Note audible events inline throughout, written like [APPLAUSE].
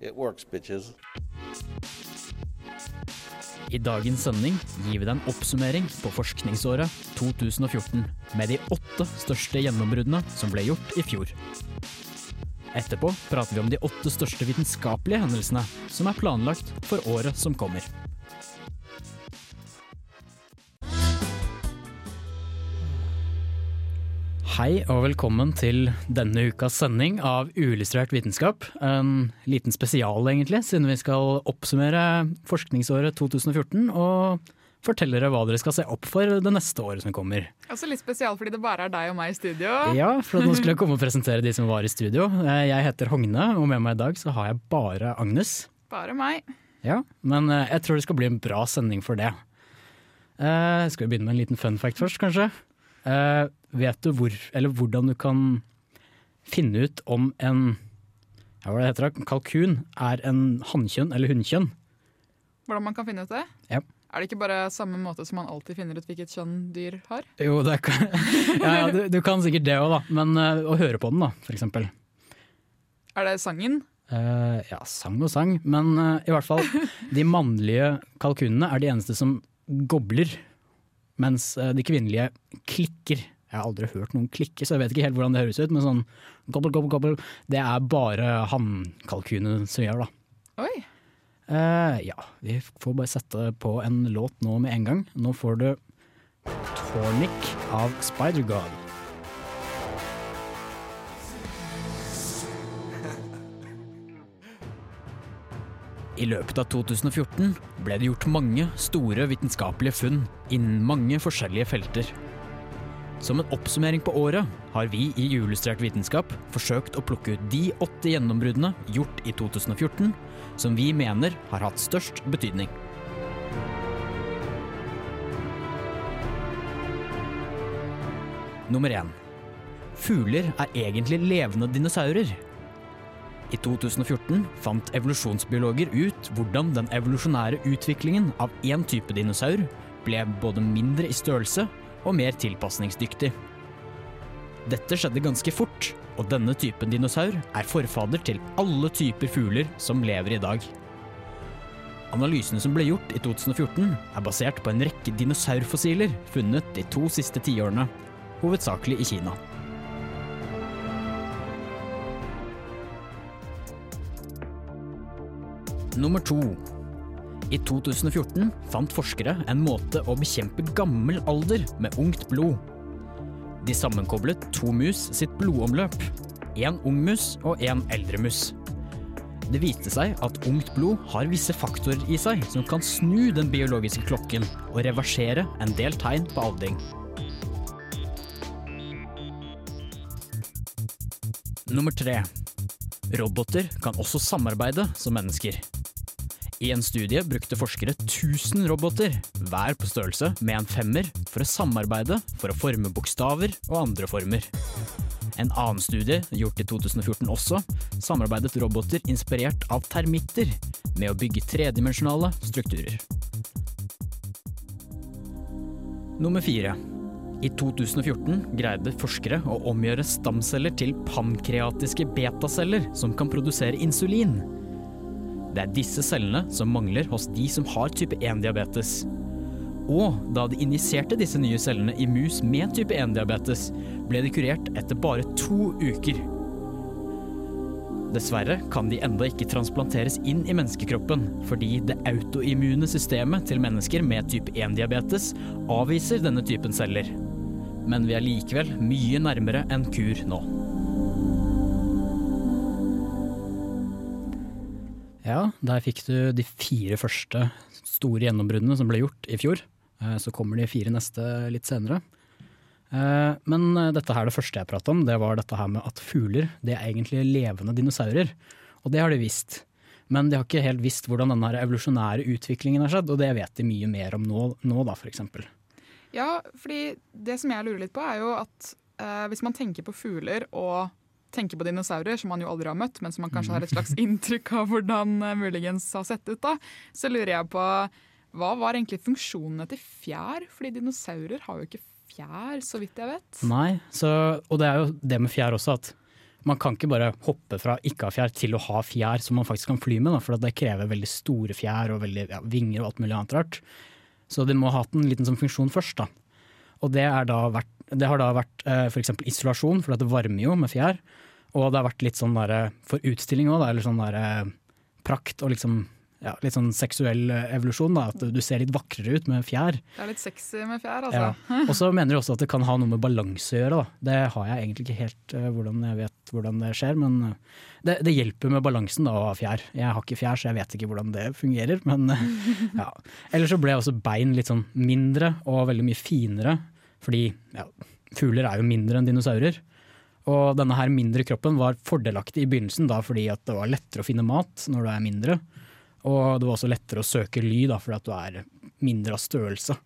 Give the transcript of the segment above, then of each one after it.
it works, bitches. I dagens sending gir vi deg en oppsummering på forskningsåret 2014 med de åtte største gjennombruddene som ble gjort i fjor. Etterpå prater vi om de åtte største vitenskapelige hendelsene som er planlagt for året som kommer. Hei og velkommen til denne ukas sending av Uillustrert vitenskap. En liten spesial egentlig, siden vi skal oppsummere forskningsåret 2014 og fortelle dere hva dere skal se opp for det neste året som kommer. Også litt spesial fordi det bare er deg og meg i studio. Ja, for nå skulle jeg [LAUGHS] komme og presentere de som var i studio. Eh, Jeg heter Hogne, og med meg i dag så har jeg bare Agnes. Bare meg. Ja, men eh, jeg tror det skal bli en bra sending for det. Eh, skal vi begynne med en liten fun fact først, kanskje? Eh, vet du hvor, eller hvordan du kan finne ut om en ja, hva det heter det, kalkun er en hannkjønn eller hunnkjønn? Hvordan man kan finne ut det? Ja. Er det ikke bare samme måte som man alltid finner ut hvilket kjønn dyr har? Jo, det kan, [LAUGHS] ja, ja, du, du kan sikkert det òg, da. Men uh, å høre på den, da, for eksempel. Er det sangen? Uh, ja, sang og sang, men uh, i hvert fall De mannlige kalkunene er de eneste som gobler, mens eh, de kvinnelige klikker. Jeg har aldri hørt noen klikke, så jeg vet ikke helt hvordan det høres ut, men sånn gobble, gobble, gobble, det er bare hannkalkunene som gjør, da. Oi. Eh, ja, vi får bare sette på en låt nå med en gang. Nå får du Tornic av Spider-God. I løpet av 2014 ble det gjort mange store vitenskapelige funn innen mange forskjellige felter. Som en oppsummering på året har vi i Uillustrert vitenskap forsøkt å plukke ut de åtte gjennombruddene gjort i 2014 som vi mener har hatt størst betydning. Nummer én. Fugler er egentlig levende dinosaurer. I 2014 fant evolusjonsbiologer ut hvordan den evolusjonære utviklingen av én type dinosaur ble både mindre i størrelse og mer tilpasningsdyktig. Dette skjedde ganske fort, og denne typen dinosaur er forfader til alle typer fugler som lever i dag. Analysene som ble gjort i 2014 er basert på en rekke dinosaurfossiler funnet de to siste tiårene, hovedsakelig i Kina. Nummer to. I 2014 fant forskere en måte å bekjempe gammel alder med ungt blod. De sammenkoblet to mus sitt blodomløp. En ung mus og en eldre mus. Det viste seg at ungt blod har visse faktorer i seg som kan snu den biologiske klokken og reversere en del tegn på aldring. Nummer tre. Roboter kan også samarbeide som mennesker. I en studie brukte forskere 1000 roboter, hver på størrelse med en femmer, for å samarbeide for å forme bokstaver og andre former. En annen studie, gjort i 2014 også, samarbeidet roboter inspirert av termitter med å bygge tredimensjonale strukturer. Nummer fire. I 2014 greide forskere å omgjøre stamceller til pankreatiske betaceller som kan produsere insulin. Det er disse cellene som mangler hos de som har type 1-diabetes. Og da de injiserte disse nye cellene i mus med type 1-diabetes, ble de kurert etter bare to uker. Dessverre kan de enda ikke transplanteres inn i menneskekroppen, fordi det autoimmune systemet til mennesker med type 1-diabetes avviser denne typen celler. Men vi er likevel mye nærmere en kur nå. Ja, der fikk du de fire første store gjennombruddene som ble gjort i fjor. Eh, Så kommer de fire neste litt senere. Eh, Men eh, dette her, det første jeg pratet om, det var dette her med at fugler det er egentlig levende dinosaurer. Og det har de visst. Men de har ikke helt visst hvordan den evolusjonære utviklingen har skjedd, og det vet de mye mer om nå, nå da, for eksempel. Ja, fordi det som jeg lurer litt på, er jo at eh, hvis man tenker på fugler og tenker på dinosaurer, som man jo aldri har møtt, men som man kanskje har et slags [LAUGHS] inntrykk av hvordan eh, muligens har sett ut, da, så lurer jeg på hva var egentlig funksjonene til fjær? Fordi dinosaurer har jo ikke fjær, så vidt jeg vet. Nei, så, og det er jo det med fjær også, at man kan ikke bare hoppe fra ikke ha fjær til å ha fjær som man faktisk kan fly med, da, for det krever veldig store fjær og veldig, ja, vinger og alt mulig annet rart. Så de må ha hatt en liten sånn funksjon først. da. Og det, er da vært, det har da vært eh, f.eks. isolasjon, for det varmer jo med fjær. Og det har vært litt sånn der, for utstilling òg, eller sånn der, prakt og liksom ja, litt sånn seksuell evolusjon. Da, at du ser litt vakrere ut med fjær. Det er litt sexy med fjær, altså. Ja. [LAUGHS] Og så mener du også at det kan ha noe med balanse å gjøre. Da. Det har jeg egentlig ikke helt uh, hvordan jeg vet hvordan det skjer, men det, det, hjelper med balansen da, å ha fjær. Jeg har ikke fjær, så jeg vet ikke hvordan det fungerer, men uh, [LAUGHS] ja. Ellers så ble også bein litt sånn mindre og veldig mye finere, fordi ja, fugler er jo mindre enn dinosaurer. Og denne her mindre kroppen var fordelaktig i begynnelsen da, fordi det var lettere å finne mat når du er mindre. Og det var også lettere å søke ly, da, fordi at du er mindre av størrelse.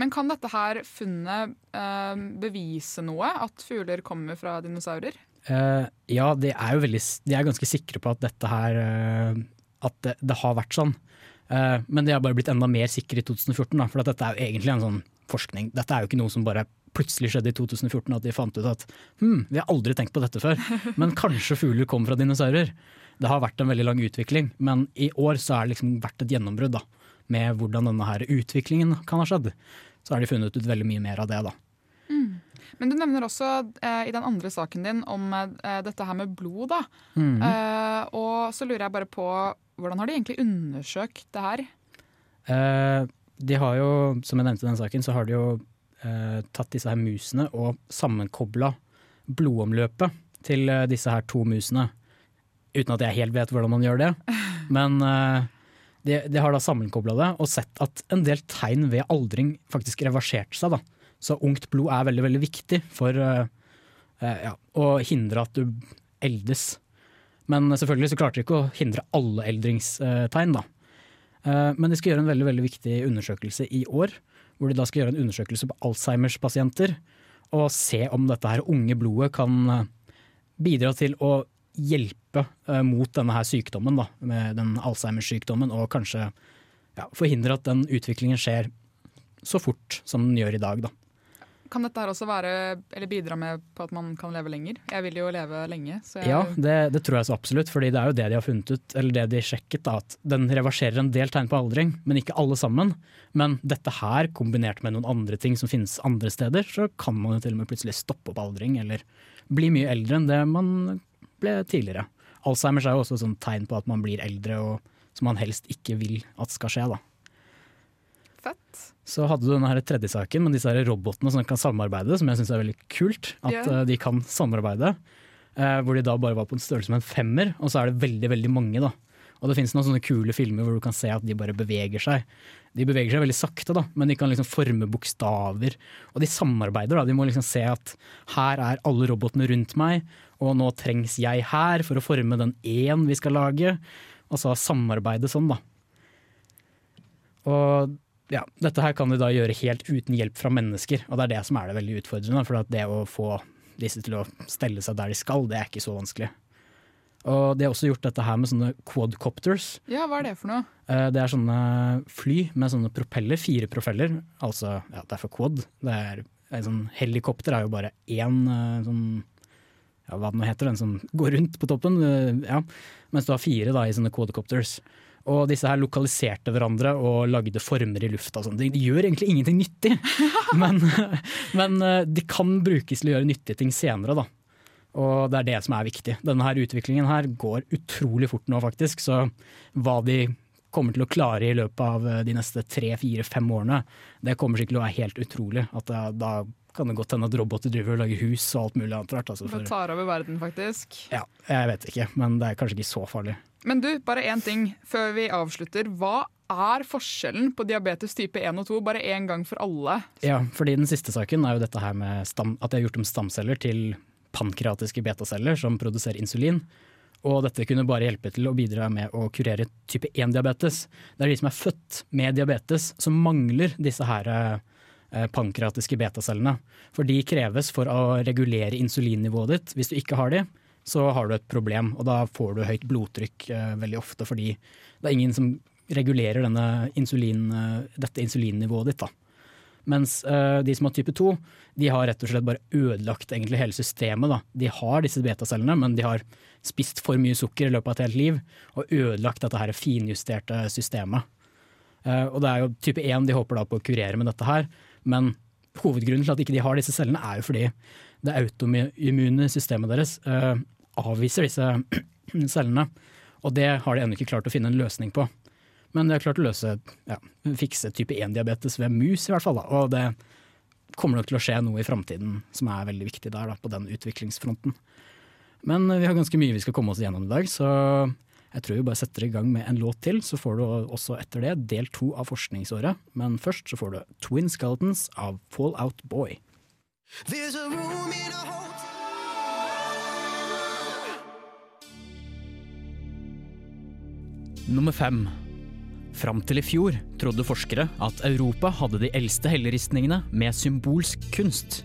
Men kan dette her funnet eh, bevise noe? At fugler kommer fra dinosaurer? Eh, ja, de er jo veldig, de er ganske sikre på at dette her eh, At det, det, har vært sånn. Eh, men de har bare blitt enda mer sikre i 2014, da, for dette er jo egentlig en sånn forskning. Dette er jo ikke noe som bare plutselig skjedde i 2014, at de fant ut at hm, vi har aldri tenkt på dette før, [LAUGHS] men kanskje fugler kom fra dinosaurer. Det har vært en veldig lang utvikling, men i år så er det liksom vært et gjennombrudd da, med hvordan denne her utviklingen kan ha skjedd. Så har de funnet ut veldig mye mer av det. da. Mm. Men du nevner også eh, i den andre saken din om eh, dette her med blod. da. Mm. Eh, og så lurer jeg bare på, hvordan har de egentlig undersøkt det her? Eh, de har jo, som jeg nevnte i den saken, så har de jo eh, tatt disse her musene og sammenkobla blodomløpet til eh, disse her to musene uten at jeg helt vet hvordan man gjør det. [LAUGHS] Men eh, de, de, har da sammenkobla det og sett at en del tegn ved aldring faktisk reverserte seg. Da. Så ungt blod er veldig veldig viktig for uh, uh, ja, å hindre at du eldes. Men selvfølgelig så klarte de ikke å hindre alle eldringstegn. da. Men de skal gjøre en veldig veldig viktig undersøkelse i år. Hvor de da skal gjøre en undersøkelse på Alzheimers pasienter. Og se om dette her unge blodet kan bidra til å hjelpe uh, mot denne her sykdommen, da, med den Alzheimers-sykdommen, og kanskje ja, forhindre at den utviklingen skjer så fort som den gjør i dag. Da. Kan dette her også være, eller bidra med på at man kan leve lenger? Jeg vil jo leve lenge. Jeg... Ja, det, det, tror jeg så absolutt, fordi det er jo det de har funnet ut, eller det de sjekket, da, at den reverserer en del tegn på aldring, men ikke alle sammen. Men dette her, kombinert med noen andre ting som finnes andre steder, så kan man jo til og med plutselig stoppe opp aldring, eller bli mye eldre enn det man ble tidligere. Alzheimers er jo også et tegn på at man blir eldre, og som man helst ikke vil at skal skje. da. Fett. Så hadde du denne her tredje saken med disse her robotene som kan samarbeide, som jeg syns er veldig kult. At yeah. de kan samarbeide. Uh, hvor de da bare var på en størrelse med en femmer, og så er det veldig veldig mange. da. Og det finnes noen sånne kule filmer hvor du kan se at de bare beveger seg. De beveger seg veldig sakte, da, men de kan liksom forme bokstaver. Og de samarbeider. da. De må liksom se at her er alle robotene rundt meg, og nå trengs jeg her for å forme den én vi skal lage. Og så samarbeide sånn, da. Og ja, dette her kan de da gjøre helt uten hjelp fra mennesker, og det er det som er det veldig utfordrende. For det å få disse til å stelle seg der de skal, det er ikke så vanskelig. Og de har også gjort dette her med sånne quadcopters. Ja, hva er det for noe? Eh, det er sånne fly med sånne propeller, fire propeller. Altså, ja, det er for quad. Det er, en sånn helikopter er jo bare én eh, sånn ja, hva det nå heter, den som går rundt på toppen. Eh, ja. Mens du har fire da, i sånne quadcopters. Og disse her lokaliserte hverandre og lagde former i lufta. De, de, gjør egentlig ingenting nyttig, [LAUGHS] men, men, eh, de kan brukes til å gjøre nyttige ting senere. Da. Og det er det som er viktig. Denne her utviklingen her går utrolig fort nå, faktisk. Så hva de kommer til å klare i løpet av eh, de neste tre, fire, fem årene, det kommer sikkert til å være helt utrolig. At da, da kan det godt hende at roboter driver og lager hus og alt mulig annet rart. Altså for... Tar over verden, faktisk. Ja, jeg vet ikke, men det er kanskje ikke så farlig. Men du, bare én ting før vi avslutter. Hva er forskjellen på diabetes type 1 og 2, bare én gang for alle? Ja, fordi den siste saken er jo dette her med stam, at de har gjort om stamceller til pankreatiske betaceller som produserer insulin. Og dette kunne bare hjelpe til å bidra med å kurere type 1-diabetes. Det er de som er født med diabetes som mangler disse her pankreatiske pankratiske betacellene. For de kreves for å regulere insulinnivået ditt. Hvis du ikke har de, så har du et problem, og da får du høyt blodtrykk eh, veldig ofte fordi det er ingen som regulerer insulin, eh, dette insulinnivået ditt. da. Mens eh, de som har type 2, de har rett og slett bare ødelagt egentlig hele systemet. Da. De har disse betacellene, men de har spist for mye sukker i løpet av et helt liv og ødelagt dette her finjusterte systemet. Eh, og det er jo type 1 de håper da på å kurere med dette her, men hovedgrunnen til at ikke de har disse cellene, er jo fordi det autoimmune systemet deres eh, avviser disse [CLEARS THROAT] cellene. Og det har de ennå ikke klart å finne en løsning på. Men de har klart å løse, ja, fikse type 1-diabetes ved mus, i hvert fall. Da. Og det kommer nok til å skje noe i framtiden som er veldig viktig der, da, på den utviklingsfronten. Men vi har ganske mye vi skal komme oss gjennom i dag, så jeg tror vi bare setter i gang med en låt til. Så får du også etter det del to av forskningsåret. Men først så får du Twin Skeletons av Fallout Boy. There's a room in a Nummer fem. Fram til i fjor trodde forskere at Europa hadde de eldste helleristningene med symbolsk kunst.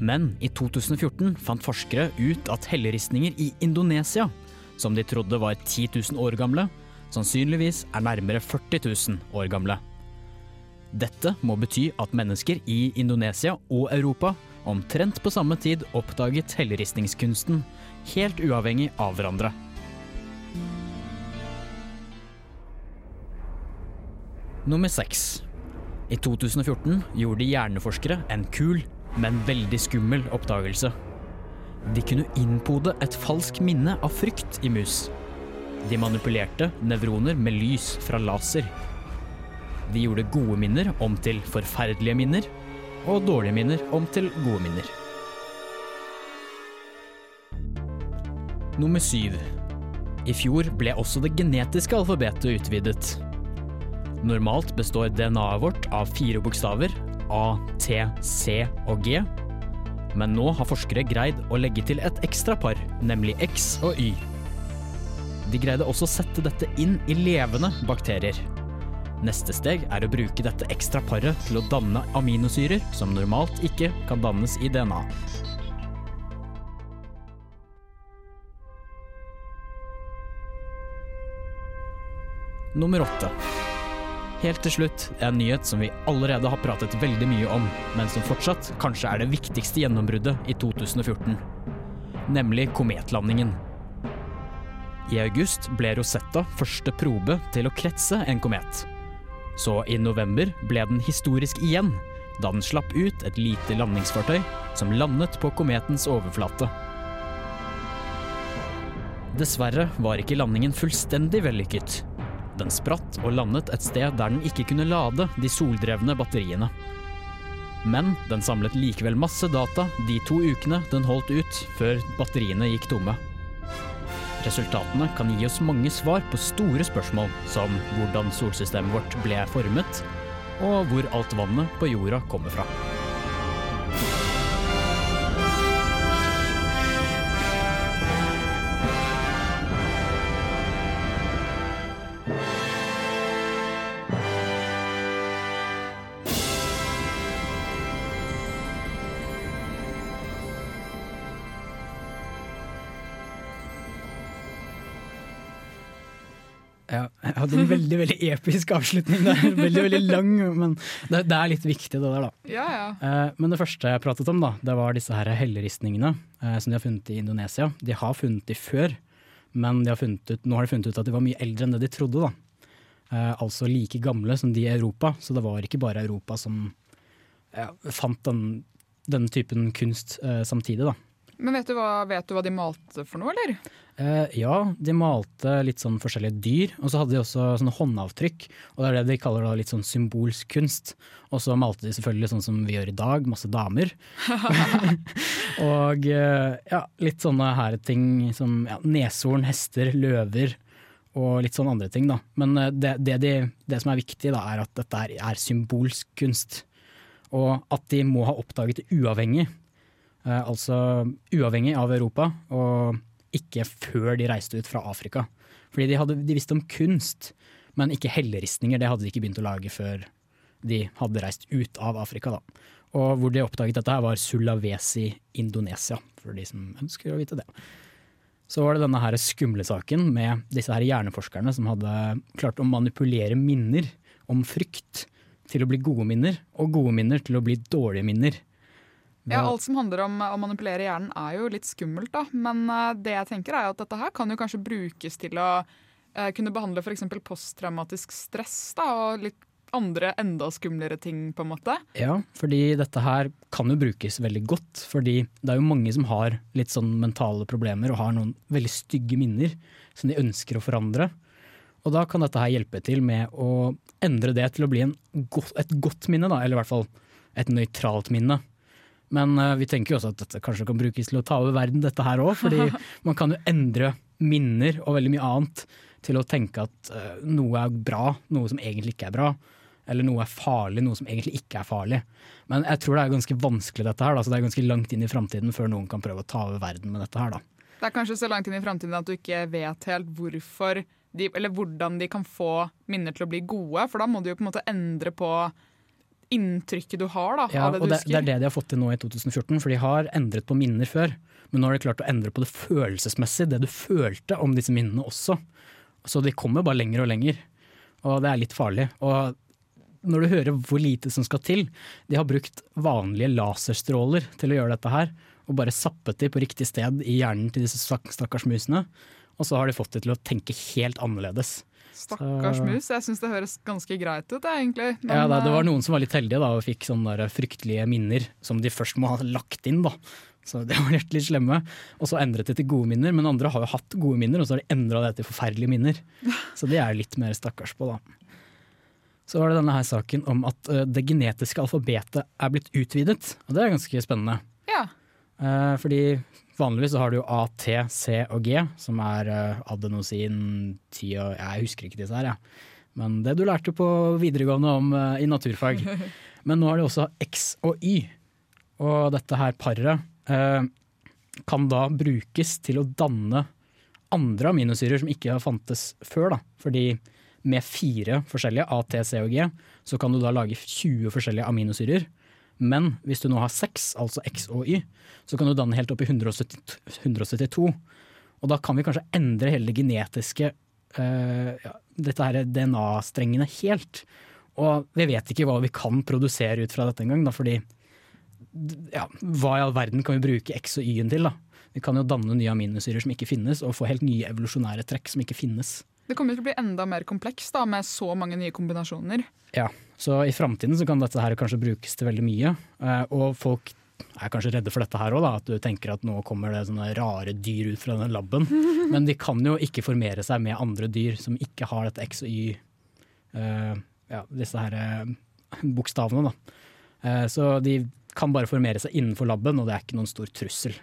Men i 2014 fant forskere ut at helleristninger i Indonesia, som de trodde var 10 000 år gamle, sannsynligvis er nærmere 40 000 år gamle. Dette må bety at mennesker i Indonesia og Europa omtrent på samme tid oppdaget helleristningskunsten, helt uavhengig av hverandre. Nummer seks. I 2014 gjorde hjerneforskere en kul, men veldig skummel oppdagelse. De kunne innpode et falsk minne av frykt i mus. De manipulerte nevroner med lys fra laser. De gjorde gode minner om til forferdelige minner, og dårlige minner om til gode minner. Nummer syv. I fjor ble også det genetiske alfabetet utvidet. Normalt består DNA-et vårt av fire bokstaver, A, T, C og G. Men nå har forskere greid å legge til et ekstra par, nemlig X og Y. De greide også å sette dette inn i levende bakterier. Neste steg er å bruke dette ekstra paret til å danne aminosyrer som normalt ikke kan dannes i DNA. Nummer åtte. Helt til slutt en nyhet som vi allerede har pratet veldig mye om, men som fortsatt kanskje er det viktigste gjennombruddet i 2014. Nemlig kometlandingen. I august ble Rosetta første probe til å kretse en komet. Så i november ble den historisk igjen, da den slapp ut et lite landingsfartøy som landet på kometens overflate. Dessverre var ikke landingen fullstendig vellykket. Den spratt og landet et sted der den ikke kunne lade de soldrevne batteriene. Men den samlet likevel masse data de to ukene den holdt ut før batteriene gikk tomme. Resultatene kan gi oss mange svar på store spørsmål, som hvordan solsystemet vårt ble formet, og hvor alt vannet på jorda kommer fra. Veldig veldig episk avslutning Det er [LAUGHS] Veldig veldig lang, men det, det er litt viktig det der, da. Ja, ja. Eh, men det første jeg pratet om, da, det var disse her helleristningene eh, som de har funnet i Indonesia. De har funnet de før, men de ut, nå har de funnet ut at de var mye eldre enn det de trodde. da. Eh, altså like gamle som de i Europa, så det var ikke bare Europa som ja, fant den, den, typen kunst eh, samtidig. da. Men vet du, hva, vet du hva de malte for noe, eller? Eh, ja, de malte litt sånn forskjellige dyr, og så hadde de også sånne håndavtrykk. Og det er det de kaller da litt sånn symbolsk kunst. Og så malte de selvfølgelig sånn som vi gjør i dag, masse damer. [LAUGHS] [LAUGHS] og eh, ja, litt sånne her ting som ja, neshorn, hester, løver. Og litt sånne andre ting, da. Men eh, det, det, de, det som er viktig, da, er at dette er, er symbolsk kunst. Og at de må ha oppdaget det uavhengig. Eh, altså uavhengig av Europa. Og ikke før de reiste ut fra Afrika. Fordi de, hadde, de visste om kunst, men ikke helleristninger. Det hadde de ikke begynt å lage før de hadde reist ut av Afrika. Da. Og hvor de oppdaget dette her var Sulawesi, Indonesia, for de som ønsker å vite det. Så var det denne her skumle saken med disse her hjerneforskerne som hadde klart å manipulere minner om frykt til å bli gode minner, og gode minner til å bli dårlige minner. Ja, Alt som handler om å manipulere hjernen er jo litt skummelt, da. Men uh, det jeg tenker er at dette her kan jo kanskje brukes til å uh, kunne behandle f.eks. posttraumatisk stress da, og litt andre enda skumlere ting, på en måte. Ja, fordi dette her kan jo brukes veldig godt. Fordi det er jo mange som har litt sånn mentale problemer og har noen veldig stygge minner som de ønsker å forandre. Og da kan dette her hjelpe til med å endre det til å bli godt, et godt minne, da, eller i hvert fall et nøytralt minne. Men uh, vi tenker jo også at dette kanskje kan brukes til å ta over verden, dette her òg. Fordi [LAUGHS] man kan jo endre minner og veldig mye annet til å tenke at uh, noe er bra, noe som egentlig ikke er bra eller noe er farlig, noe som egentlig ikke er farlig. Men jeg tror det er ganske vanskelig dette her, da, så det er ganske langt inn i framtiden før noen kan prøve å ta over verden med dette her. da. Det er kanskje så langt inn i framtiden at du ikke vet helt hvorfor de, eller hvordan de kan få minner til å bli gode, for da må du jo på en måte endre på inntrykket du har da, ja, av det du husker. Det er det de har fått til nå i 2014, for de har endret på minner før. Men nå har de klart å endre på det følelsesmessige, det du følte om disse minnene også. Så de kommer bare lenger og lenger, og det er litt farlig. Og når du hører hvor lite som skal til De har brukt vanlige laserstråler til å gjøre dette her, og bare sappet de på riktig sted i hjernen til disse stakkars musene. Og så har de fått de til å tenke helt annerledes. Stakkars mus. Jeg syns det høres ganske greit ut, egentlig. Men, ja, det, det, var eh, noen som var litt heldige da, og fikk sånne fryktelige minner som de først må ha lagt inn. da. Så [LAUGHS] det var litt slemme. Og så endret det til gode minner, men andre har jo hatt gode minner, og så har de endra det til forferdelige minner. [LAUGHS] Så det er litt mer stakkars på, da så var det denne her saken om at uh, det genetiske alfabetet er blitt utvidet. Og det er ganske spennende. Ja. Uh, fordi vanligvis så har du A, T, C og G, som er uh, adenosin, ti og Jeg husker ikke disse her, jeg. Ja. Men det du lærte på videregående om i naturfag. [LAUGHS] Men nå har de også X og Y. Og dette her paret kan da brukes til å danne andre aminosyrer som ikke har fantes før. da. Fordi med fire forskjellige, A, T, C og G, så kan du da lage 20 forskjellige aminosyrer. Men hvis du nå har 6, altså X og Y, så kan du danne helt opp i 170, 172. Og da kan vi kanskje endre hele det genetiske uh, ja, dette her DNA-strengene helt. Og vi vet ikke hva vi kan produsere ut fra dette engang, fordi ja, hva i all verden kan vi bruke X og Y-en til? da? Vi kan jo danne nye aminosyrer som ikke finnes, og få helt nye evolusjonære trekk som ikke finnes. Det kommer til å bli enda mer komplekst da, med så mange nye kombinasjoner. Ja, så i framtiden kan dette her kanskje brukes til veldig mye. Eh, og folk er kanskje redde for dette her òg, at du tenker at nå kommer det sånne rare dyr ut fra denne laben. [LAUGHS] Men de kan jo ikke formere seg med andre dyr som ikke har dette X og Y, uh, ja, disse her uh, bokstavene, da. Uh, så de kan bare formere seg innenfor laben, og det er ikke noen stor trussel.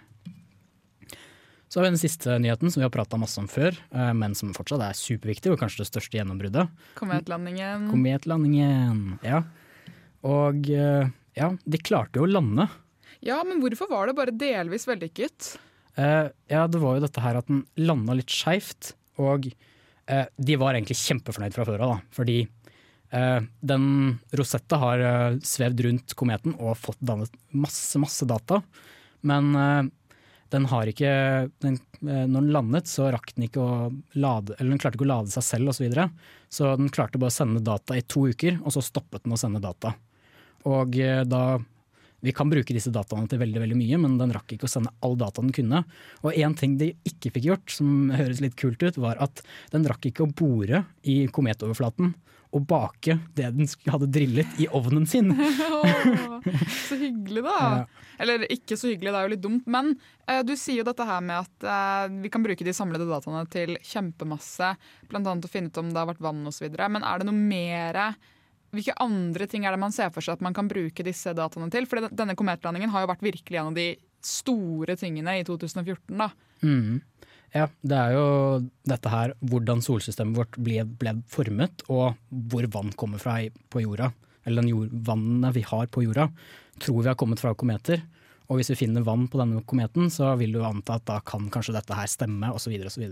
Så har vi den siste nyheten som vi har prata masse om før, eh, men som fortsatt er superviktig, og kanskje det største gjennombruddet. Kometlandingen. Kometlandingen, ja. Og eh, ja, de klarte jo å lande. Ja, men hvorfor var det bare delvis vellykket? Uh, ja, det var jo dette her at den landa litt skeivt, og uh, de var egentlig kjempefornøyd fra før av, da. Fordi uh, den Rosetta har svevd rundt kometen og fått dannet masse, masse data. Men den har ikke den, eh, Når den landet, så rakk den ikke å lade Eller den klarte ikke å lade seg selv osv. Så, videre. så den klarte bare å sende data i to uker, og så stoppet den å sende data. Og eh, da Vi kan bruke disse dataene til veldig veldig mye, men den rakk ikke å sende all data den kunne. Og én ting de ikke fikk gjort, som høres litt kult ut, var at den rakk ikke å bore i kometoverflaten og bake det den hadde drillet i ovnen sin. [LAUGHS] så hyggelig, da. [LAUGHS] Ja. Eller ikke så hyggelig, det er jo litt dumt. Men uh, du sier jo dette her med at uh, vi kan bruke de samlede dataene til kjempemasse. Bl.a. å finne ut om det har vært vann osv. Men er det noe mer hvilke andre ting er det man ser for seg at man kan bruke disse dataene til? For denne kometlandingen har jo vært virkelig en av de store tingene i 2014. da. Mm. Ja, det er jo dette her, hvordan solsystemet vårt ble, ble formet, og hvor vann kommer fra på jorda. Eller den jord, vannet vi har på jorda, tror vi har kommet fra kometer. Og hvis vi finner vann på denne kometen, så vil du anta at da kan kanskje dette her stemme, osv. osv.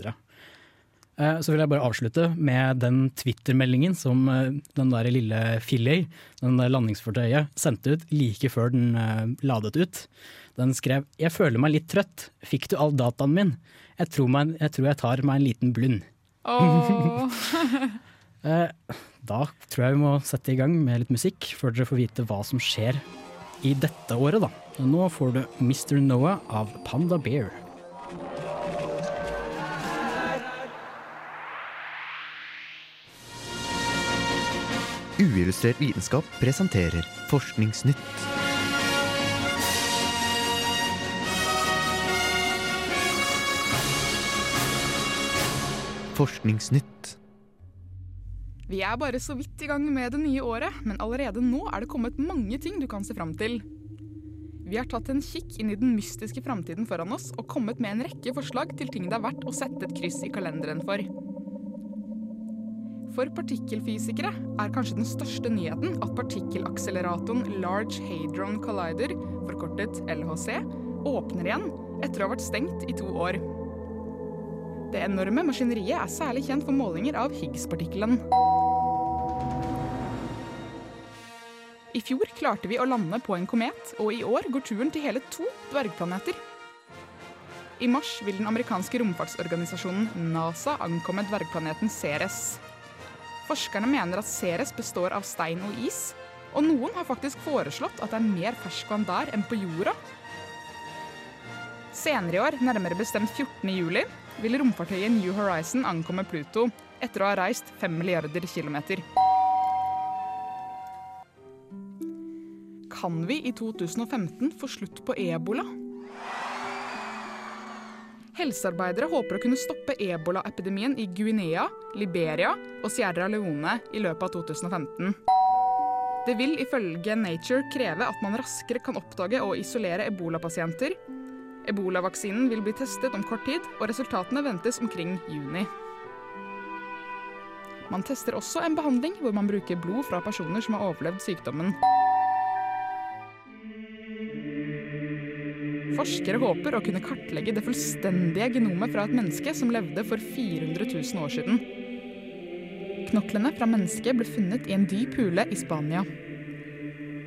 Eh, Så vil jeg bare avslutte med den Twitter-meldingen som eh, den der lille Philae, den der landingsfartøyet, sendte ut like før den eh, ladet ut. Den skrev 'Jeg føler meg litt trøtt. Fikk du all dataen min? Jeg tror, meg, jeg, tror jeg tar meg en liten blund'. [LAUGHS] [LAUGHS] Eh, Da tror jeg vi må sette i gang med litt musikk, før dere får vite hva som skjer i dette året, da. Nå får du Mr. Noah av Panda Bear. Uillustrert vitenskap presenterer Forskningsnytt. Forskningsnytt. Vi er bare så vidt i gang med det nye året, men allerede nå er det kommet mange ting du kan se fram til. Vi har tatt en kikk inn i den mystiske framtiden foran oss og kommet med en rekke forslag til ting det er verdt å sette et kryss i kalenderen for. For partikkelfysikere er kanskje den største nyheten at partikkelakseleratoren Large Hadron Collider, forkortet LHC, åpner igjen etter å ha vært stengt i to år. Det enorme maskineriet er særlig kjent for målinger av Higgs-partikkelen. I fjor klarte vi å lande på en komet, og i år går turen til hele to dvergplaneter. I mars vil den amerikanske romfartsorganisasjonen NASA ankomme dvergplaneten Ceres. Forskerne mener at Ceres består av stein og is, og noen har faktisk foreslått at det er mer ferskvann der enn på jorda. Senere i år, nærmere bestemt 14. juli, vil romfartøyet New Horizon ankomme Pluto etter å ha reist 5 milliarder kilometer. Kan vi i 2015 få slutt på ebola? Helsearbeidere håper å kunne stoppe ebolaepidemien i Guinea, Liberia og Sierra Leone i løpet av 2015. Det vil ifølge Nature kreve at man raskere kan oppdage og isolere ebolapasienter. Ebolavaksinen vil bli testet om kort tid, og resultatene ventes omkring juni. Man tester også en behandling hvor man bruker blod fra personer som har overlevd sykdommen. Forskere håper å kunne kartlegge det fullstendige genomet fra et menneske som levde for 400 000 år siden. Knoklene fra mennesket ble funnet i en dyp hule i Spania.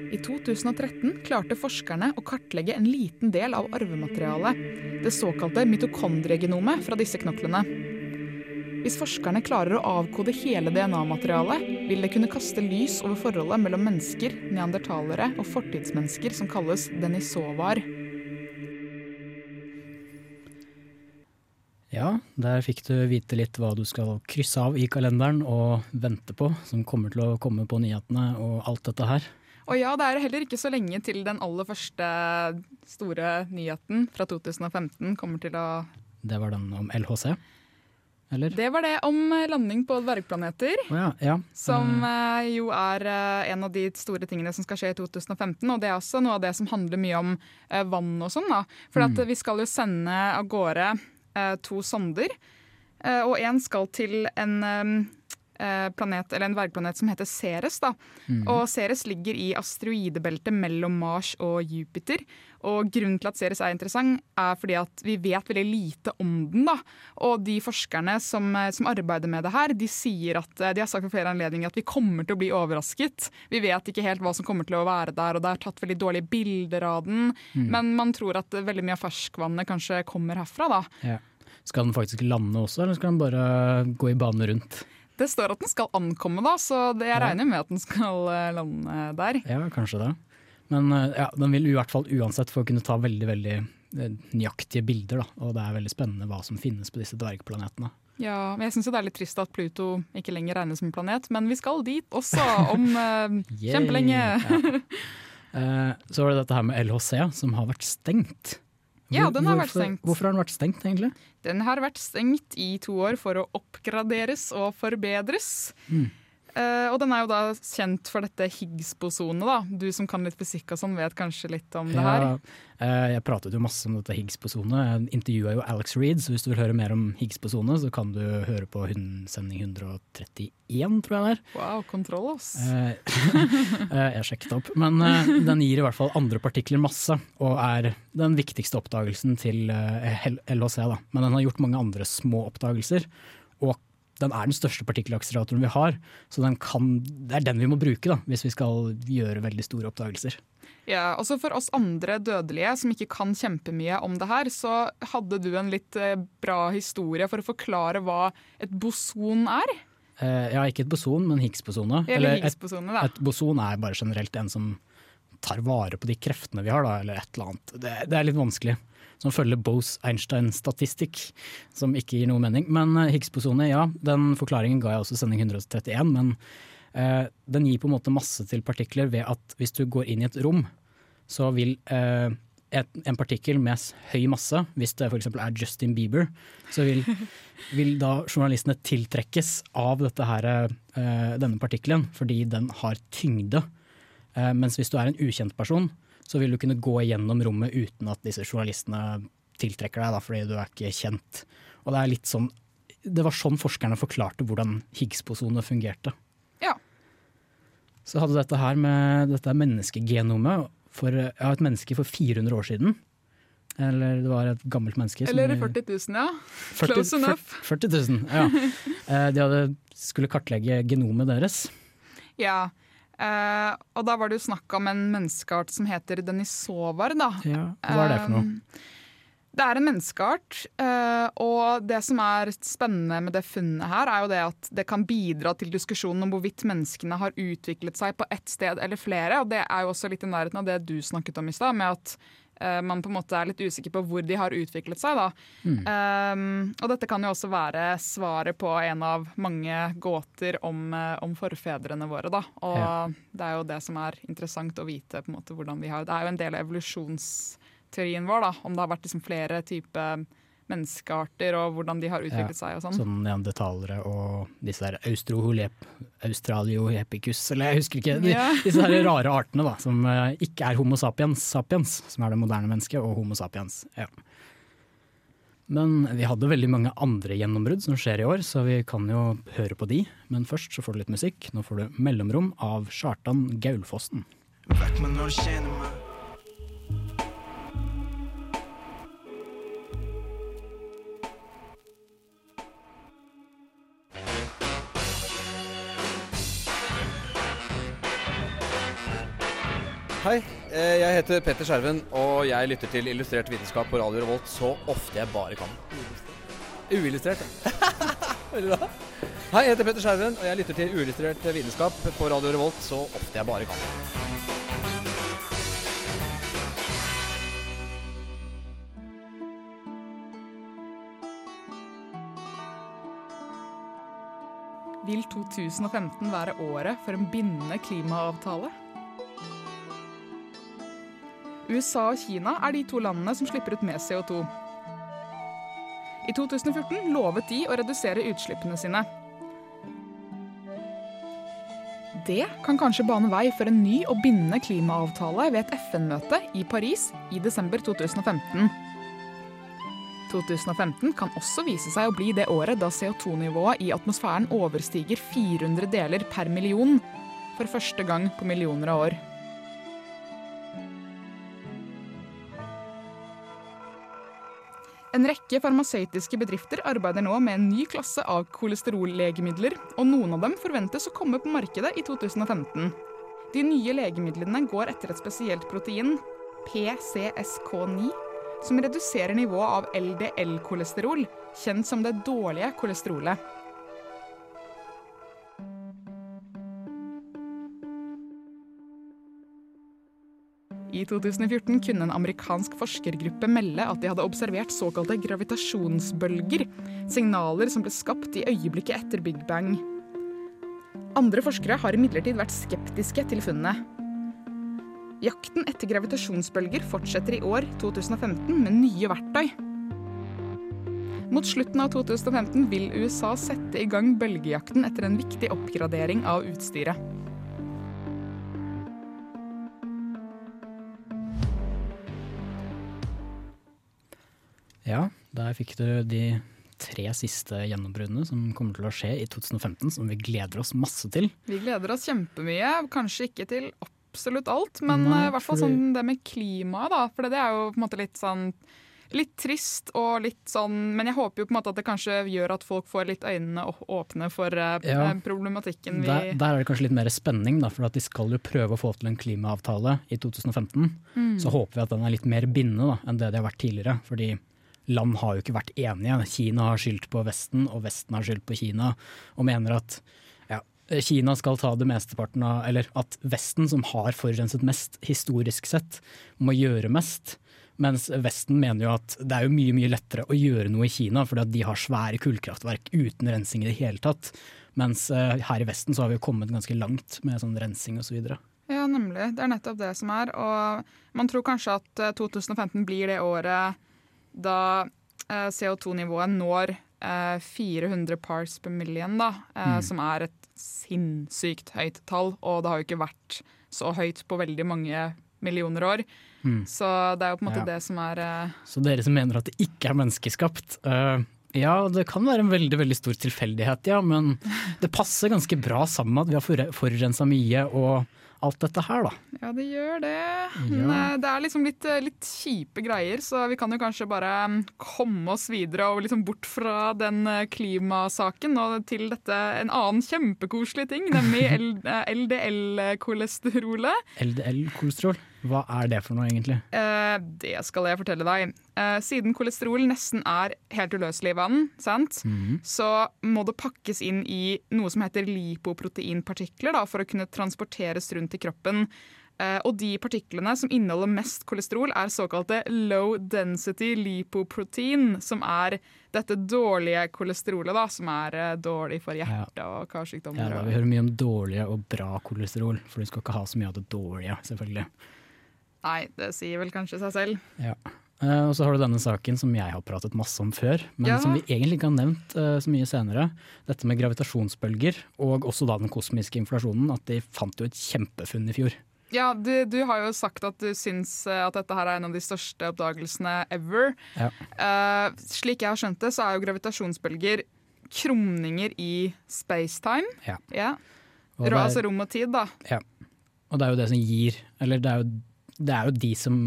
I 2013 klarte forskerne å kartlegge en liten del av arvematerialet, det såkalte mitokondriegenomet fra disse knoklene. Hvis forskerne klarer å avkode hele DNA-materialet, vil det kunne kaste lys over forholdet mellom mennesker, neandertalere og fortidsmennesker som kalles denisovar. Ja, der fikk du vite litt hva du skal krysse av i kalenderen og vente på, som kommer til å komme på nyhetene og alt dette her. Og ja, det er heller ikke så lenge til den aller første store nyheten fra 2015 kommer til å Det var den om LHC, eller? Det var det om landing på dvergplaneter. Oh ja, ja. Som eh, jo er eh, en av de store tingene som skal skje i 2015. Og det er også noe av det som handler mye om eh, vann og sånn. da. For at Mm. vi skal jo sende av gårde eh, to sonder. Eh, og én skal til en eh, planet, eller en dvergplanet som heter Ceres. da. Mm. Og Ceres ligger i asteroidebeltet mellom Mars og Jupiter. Og grunnen til at Ceres er interessant, er fordi at vi vet veldig lite om den. da. Og de forskerne som, eh, som arbeider med det her, de sier at eh, de har sagt for flere anledninger at vi kommer til å bli overrasket. Vi vet ikke helt hva som kommer til å være der, og det er tatt veldig dårlige bilder av den. Mm. Men man tror at eh, veldig mye av ferskvannet kanskje kommer herfra, da. Ja. Skal den faktisk lande også, eller skal den bare gå i bane rundt? Det står at den skal ankomme, da, så det, jeg regner med at den skal eh, lande der. Ja, kanskje det. Men eh, ja, den vil i hvert fall uansett få kunne ta veldig veldig eh, nøyaktige bilder. Da. Og det er veldig spennende hva som finnes på disse dvergplanetene. Ja, men jeg syns det er litt trist at Pluto ikke lenger regnes som planet, men vi skal dit også om eh, [LAUGHS] kjempelenge. Ja. Eh, så var det dette her med LHC, som har vært stengt. Ja, den har vært stengt. Hvorfor har den vært stengt, egentlig? Den har vært stengt i to år for å oppgraderes og forbedres. Mm. Eh, og den er jo da kjent for dette Higgs-bosonet. da. Du som kan litt fysikk og sånn, vet kanskje litt om det her? Ja, eh, jeg pratet jo masse om dette Higgs-bosonet. Jeg intervjua jo Alex Reed, så hvis du vil høre mer om Higgs-bosonet, så kan du høre på sending 131, tror jeg det er. Wow, kontroll, ass. Eh, [LAUGHS] eh, jeg sjekket opp. Men den gir i hvert fall andre partikler masse, og er den viktigste oppdagelsen til LHC. Da. Men den har gjort mange andre små oppdagelser, og den er den største partikkelakseleratoren vi har. Så den kan, det er den vi må bruke da, hvis vi skal gjøre veldig store oppdagelser. Ja, også For oss andre dødelige som ikke kan kjempemye om det her, så hadde du en litt eh, bra historie for å forklare hva et boson er? Eh, ja, ikke et boson, men Higgs-bosone. Eller et, Higgs-bosonet, da. et boson er bare generelt en som tar vare på de kreftene vi har, da, eller et eller annet. Det, det er litt vanskelig. Som følger Bose-Einstein-statistikk, som ikke gir noe mening. Men eh, Higgs-bosonet, ja, den forklaringen ga jeg også sending 131. Men eh, den gir på en måte masse til partikler ved at hvis du går inn i et rom, så vil eh, et, en partikkel med høy masse, hvis det f.eks. er Justin Bieber, så vil, vil da journalistene tiltrekkes av her, eh, denne partikkelen, fordi den har tyngde. Eh, mens hvis du er en ukjent person, så vil du kunne gå gjennom rommet uten at disse journalistene tiltrekker deg, da, fordi du er ikke kjent. Og det er litt sånn Det var sånn forskerne forklarte hvordan Higgs-posonet fungerte. Ja. Så hadde dette her med dette menneskegenomet for ja, et menneske for 400 år siden. Eller det var et gammelt menneske. Eller 40 000, ja. 40 Close enough. 40 000, ja. [LAUGHS] Eh, De hadde, skulle kartlegge genomet deres. Ja. Eh, og da var det jo snakk om en menneskeart som heter denisovar, da. Ja, hva er det for noe? Um, Det er en menneskeart, uh, og det som er spennende med det funnet her, er jo det at det kan bidra til diskusjonen om hvorvidt menneskene har utviklet seg på ett sted eller flere. Og det er jo også litt i nærheten av det du snakket om i stad, med at man på en måte er litt usikker på hvor de har utviklet seg. Da. Um, og dette kan jo også være svaret på en av mange gåter om, eh, om forfedrene våre. Da. Og Ja. det er jo det som er interessant å vite. på en måte hvordan vi har Det er jo en del av evolusjonsteorien vår, da, om det har vært liksom flere typer menneskearter og hvordan de har utviklet seg og sånn. Sånn neandertalere og disse der australiohepicus, eller jeg husker ikke. De, Ja. [LAUGHS] Disse her rare artene da, som eh, ikke er homo sapiens sapiens, som er det moderne mennesket, og homo sapiens. Ja. Men vi hadde veldig mange andre gjennombrudd som skjer i år, så vi kan jo høre på de. Men først så får du litt musikk. Nå får du 'Mellomrom' av Kjartan Gaulfossen. Vet meg når du kjenner meg. Hei, eh, jeg heter Petter Skjerven, og jeg lytter til Illustrert vitenskap på Radio Revolt så ofte jeg bare kan. Uillustrert. [LAUGHS] Veldig bra. Hei, jeg heter Petter Skjerven, og jeg lytter til Uillustrert vitenskap på Radio Revolt så ofte jeg bare kan. Vil 2015 være året for en bindende klimaavtale? USA og Kina er de to landene som slipper ut mest CO2. I 2014 lovet de å redusere utslippene sine. Det kan kanskje bane vei for en ny og bindende klimaavtale ved et FN-møte i Paris i desember 2015. 2015 kan også vise seg å bli det året da CO2-nivået i atmosfæren overstiger 400 deler per million for første gang på millioner av år. En rekke farmasøytiske bedrifter arbeider nå med en ny klasse av kolesterollegemidler, og noen av dem forventes å komme på markedet i 2015. De nye legemidlene går etter et spesielt protein, PCSK9, som reduserer nivået av LDL-kolesterol, kjent som det dårlige kolesterolet. I 2014 kunne en amerikansk forskergruppe melde at de hadde observert såkalte gravitasjonsbølger, signaler som ble skapt i øyeblikket etter Big Bang. Andre forskere har imidlertid vært skeptiske til funnet. Jakten etter gravitasjonsbølger fortsetter i år, 2015, med nye verktøy. Mot slutten av 2015 vil USA sette i gang bølgejakten etter en viktig oppgradering av utstyret. Der fikk du de tre siste gjennombruddene som kommer til å skje i 2015, som vi gleder oss masse til. Vi gleder oss kjempemye. Kanskje ikke til absolutt alt, men eh, i hvert fall sånn det med klimaet, da. For det er jo på en måte litt sånn Litt trist og litt sånn Men jeg håper jo på en måte at det kanskje gjør at folk får litt øynene åpne for eh, Ja. eh, problematikken vi Der, der er det kanskje litt mer spenning, da, for de skal jo prøve å få til en klimaavtale i 2015. Mm. Så håper vi at den er litt mer bindende da, enn det de har vært tidligere. Fordi land har jo ikke vært enige. Kina har skyldt på Vesten, og Vesten har skyldt på Kina. Og mener at ja, Kina skal ta det mesteparten av Eller at Vesten, som har forurenset mest historisk sett, må gjøre mest. Mens Vesten mener jo at det er jo mye mye lettere å gjøre noe i Kina, fordi at de har svære kullkraftverk uten rensing i det hele tatt. Mens eh, her i Vesten så har vi jo kommet ganske langt med sånn rensing osv. Ja, nemlig. Det er nettopp det som er. Og man tror kanskje at eh, 2015 blir det året da eh, CO2-nivået når eh, 400 parts per million, da, eh, Mm. som er et sinnssykt høyt tall. Og det har jo ikke vært så høyt på veldig mange millioner år. Mm. Så det er jo på en måte Ja. det som er eh, Så dere som mener at det ikke er menneskeskapt Uh, Ja, det kan være en veldig veldig stor tilfeldighet, ja, men det passer ganske bra sammen med at vi har for- forurensa mye og alt dette her, da. Ja, det gjør det. Ja. eh, det er liksom litt, eh, litt kjipe greier, så vi kan jo kanskje bare mm, komme oss videre og liksom bort fra den eh, klimasaken og til dette en annen kjempekoselig ting, nemlig [LAUGHS] LDL-kolesterolet. LDL-kolesterol, hva er det for noe egentlig? Eh, det skal jeg fortelle deg. Eh, siden kolesterol nesten er helt uløselig i vann, sant? Mhm. så må det pakkes inn i noe som heter lipoproteinpartikler da, for å kunne transporteres rundt i kroppen. Eh, og de partiklene som inneholder mest kolesterol, er såkalte low density lipoprotein, som er dette dårlige kolesterolet, da, som er dårlig for hjerte og Ja, karsykdommer. da, vi hører mye om dårlige og bra kolesterol, for du skal ikke ha så mye av det dårlige, selvfølgelig. Nei, det sier vel kanskje seg selv. Ja. Eh, og så har du denne saken som jeg har pratet masse om før, men Ja. som vi egentlig ikke har nevnt eh, så mye senere. Dette med gravitasjonsbølger, og også da den kosmiske inflasjonen. At de fant jo et kjempefunn i fjor. Ja, du, du har jo sagt at du syns eh, at dette her er en av de største oppdagelsene ever. Ja. Uh, slik jeg har skjønt det, så er jo gravitasjonsbølger krumninger i spacetime. Ja. Ja. Er- Altså rom og tid, da. Ja. Og det er jo det som gir Eller det er jo, det er jo de som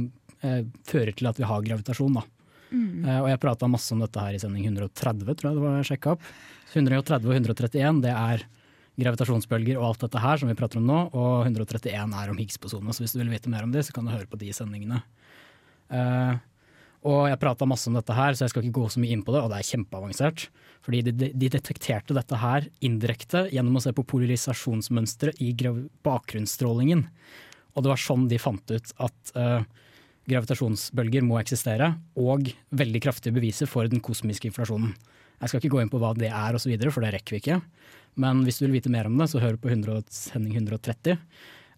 eh, fører til at vi har gravitasjon, da. Mm. Eh, og jeg prata masse om dette her i sending 130, tror jeg det var sjekka opp. 130 og 131 det er gravitasjonsbølger og alt dette her som vi prater om nå, og 131 er om Higgs-bosonene. Så hvis du vil vite mer om det, så kan du høre på de sendingene. Eh, og jeg prata masse om dette her, så jeg skal ikke gå så mye inn på det, og det er kjempeavansert. Fordi de, de detekterte dette her indirekte gjennom å se på polarisasjonsmønsteret i bakgrunnsstrålingen. Og det var sånn de fant ut at uh, gravitasjonsbølger må eksistere, og veldig kraftige beviser for den kosmiske inflasjonen. Jeg skal ikke gå inn på hva det er osv., for det rekker vi ikke. Men hvis du vil vite mer om det, så hør på 100, sending 130.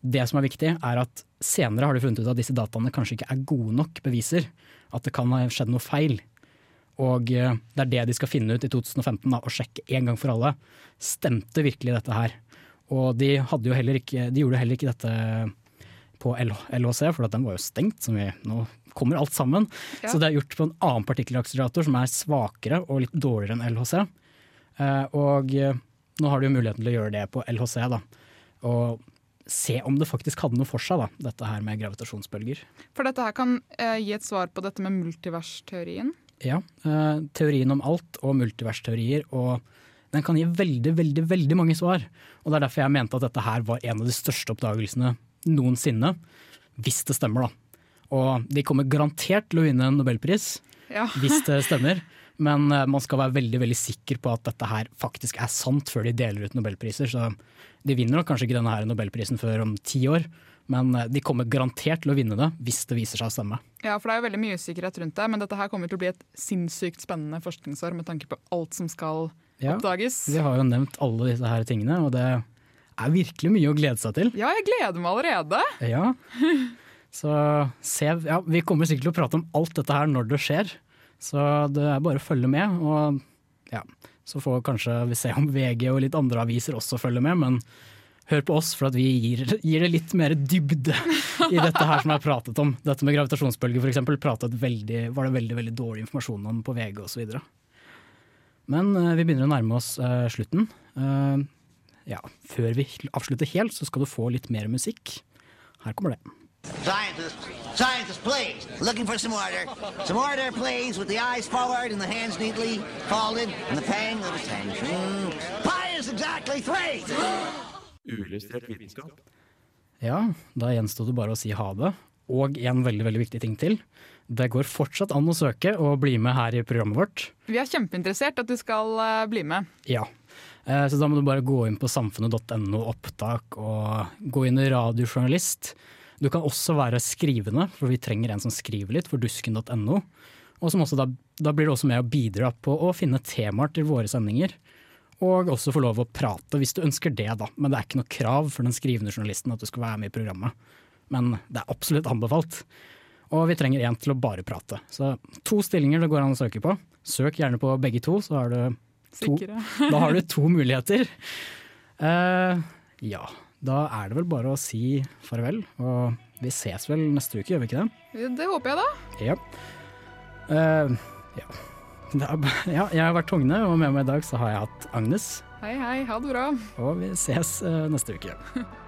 Det som er viktig, er at senere har de funnet ut at disse dataene kanskje ikke er gode nok beviser. At det kan ha skjedd noe feil. Og eh, det er det de skal finne ut i 2015, da, og sjekke en gang for alle. Stemte virkelig dette her? Og de, jo ikke, de gjorde heller ikke dette på LHC, for den var jo stengt. Som vi, nå kommer alt sammen. Ja. Så det er gjort på en annen partikkelakselerator som er svakere og litt dårligere enn LHC. Eh, og eh, nå har du jo muligheten til å gjøre det på LHC, da. Og se om det faktisk hadde noe for seg, da, dette her med gravitasjonsbølger. For dette her kan eh, gi et svar på dette med multiversteorien. Ja, eh, teorien om alt og multiversteorier, og den kan gi veldig, veldig, veldig mange svar. Og det er derfor jeg mente at dette her var en av de største oppdagelsene noensinne, hvis det stemmer, da. Og de kommer garantert til å vinne en nobelpris, Ja. hvis det [LAUGHS] stemmer. Men eh, man skal være veldig veldig sikker på at dette her faktisk er sant før de deler ut nobelpriser. Så de vinner nok kanskje ikke denne her nobelprisen før om ti år, men eh, de kommer garantert til å vinne det hvis det viser seg å stemme. Ja, for det er jo veldig mye usikkerhet rundt det, men dette her kommer til å bli et sinnssykt spennende forskningsår med tanke på alt som skal Ja. oppdages. Vi har jo nevnt alle disse her tingene, og det er virkelig mye å glede seg til. Ja, jeg gleder meg allerede. Ja. Så se, ja, vi kommer sikkert til å prate om alt dette her når det skjer. Så det er bare å følge med, og ja, så får kanskje vi se om VG og litt andre aviser også følger med, men hør på oss for at vi gir, gir det litt mer dybde i dette her som har pratet om. Dette med gravitasjonsbølger eksempel, veldig, var det veldig, veldig dårlig informasjon om på VG osv. Men uh, vi begynner å nærme oss uh, slutten. Eh, ja, før vi avslutter helt, så skal du få litt mer musikk. Her kommer det. Scientists, scientists, please, looking for some order. Some order, please, with the eyes forward and the hands neatly folded and the pang of attention. Pi is exactly three. Uillustrert vitenskap. Ja, da gjenstod det bare å si ha det. Og en veldig veldig viktig ting til. Det går fortsatt an å søke og bli med her i programmet vårt. Vi er kjempeinteressert at du skal eh, bli med. Ja. Eh, Så da må du bare gå inn på samfunnet.no opptak og gå inn i radiojournalist. Du kan også være skrivende, for vi trenger en som skriver litt for dusken.no. Og da, da blir du også med å bidra på å finne temaer til våre sendinger. Og også få lov å prate hvis du ønsker det, da. Men det er ikke noe krav for den skrivende journalisten at du skal være med i programmet. Men det er absolutt anbefalt. Og vi trenger en til å bare prate. Så to stillinger det går an å søke på. Søk gjerne på begge to, så har du to, [LAUGHS] da har du to muligheter. Uh, ja, da er det vel bare å si farvel. Og vi ses vel neste uke, gjør vi ikke det? Det håper jeg, da. Ja. Uh, ja. Er, ja. Jeg har vært Togne, og med meg i dag så har jeg hatt Agnes. Hei, hei. Ha det bra. Og vi ses uh, neste uke. [LAUGHS]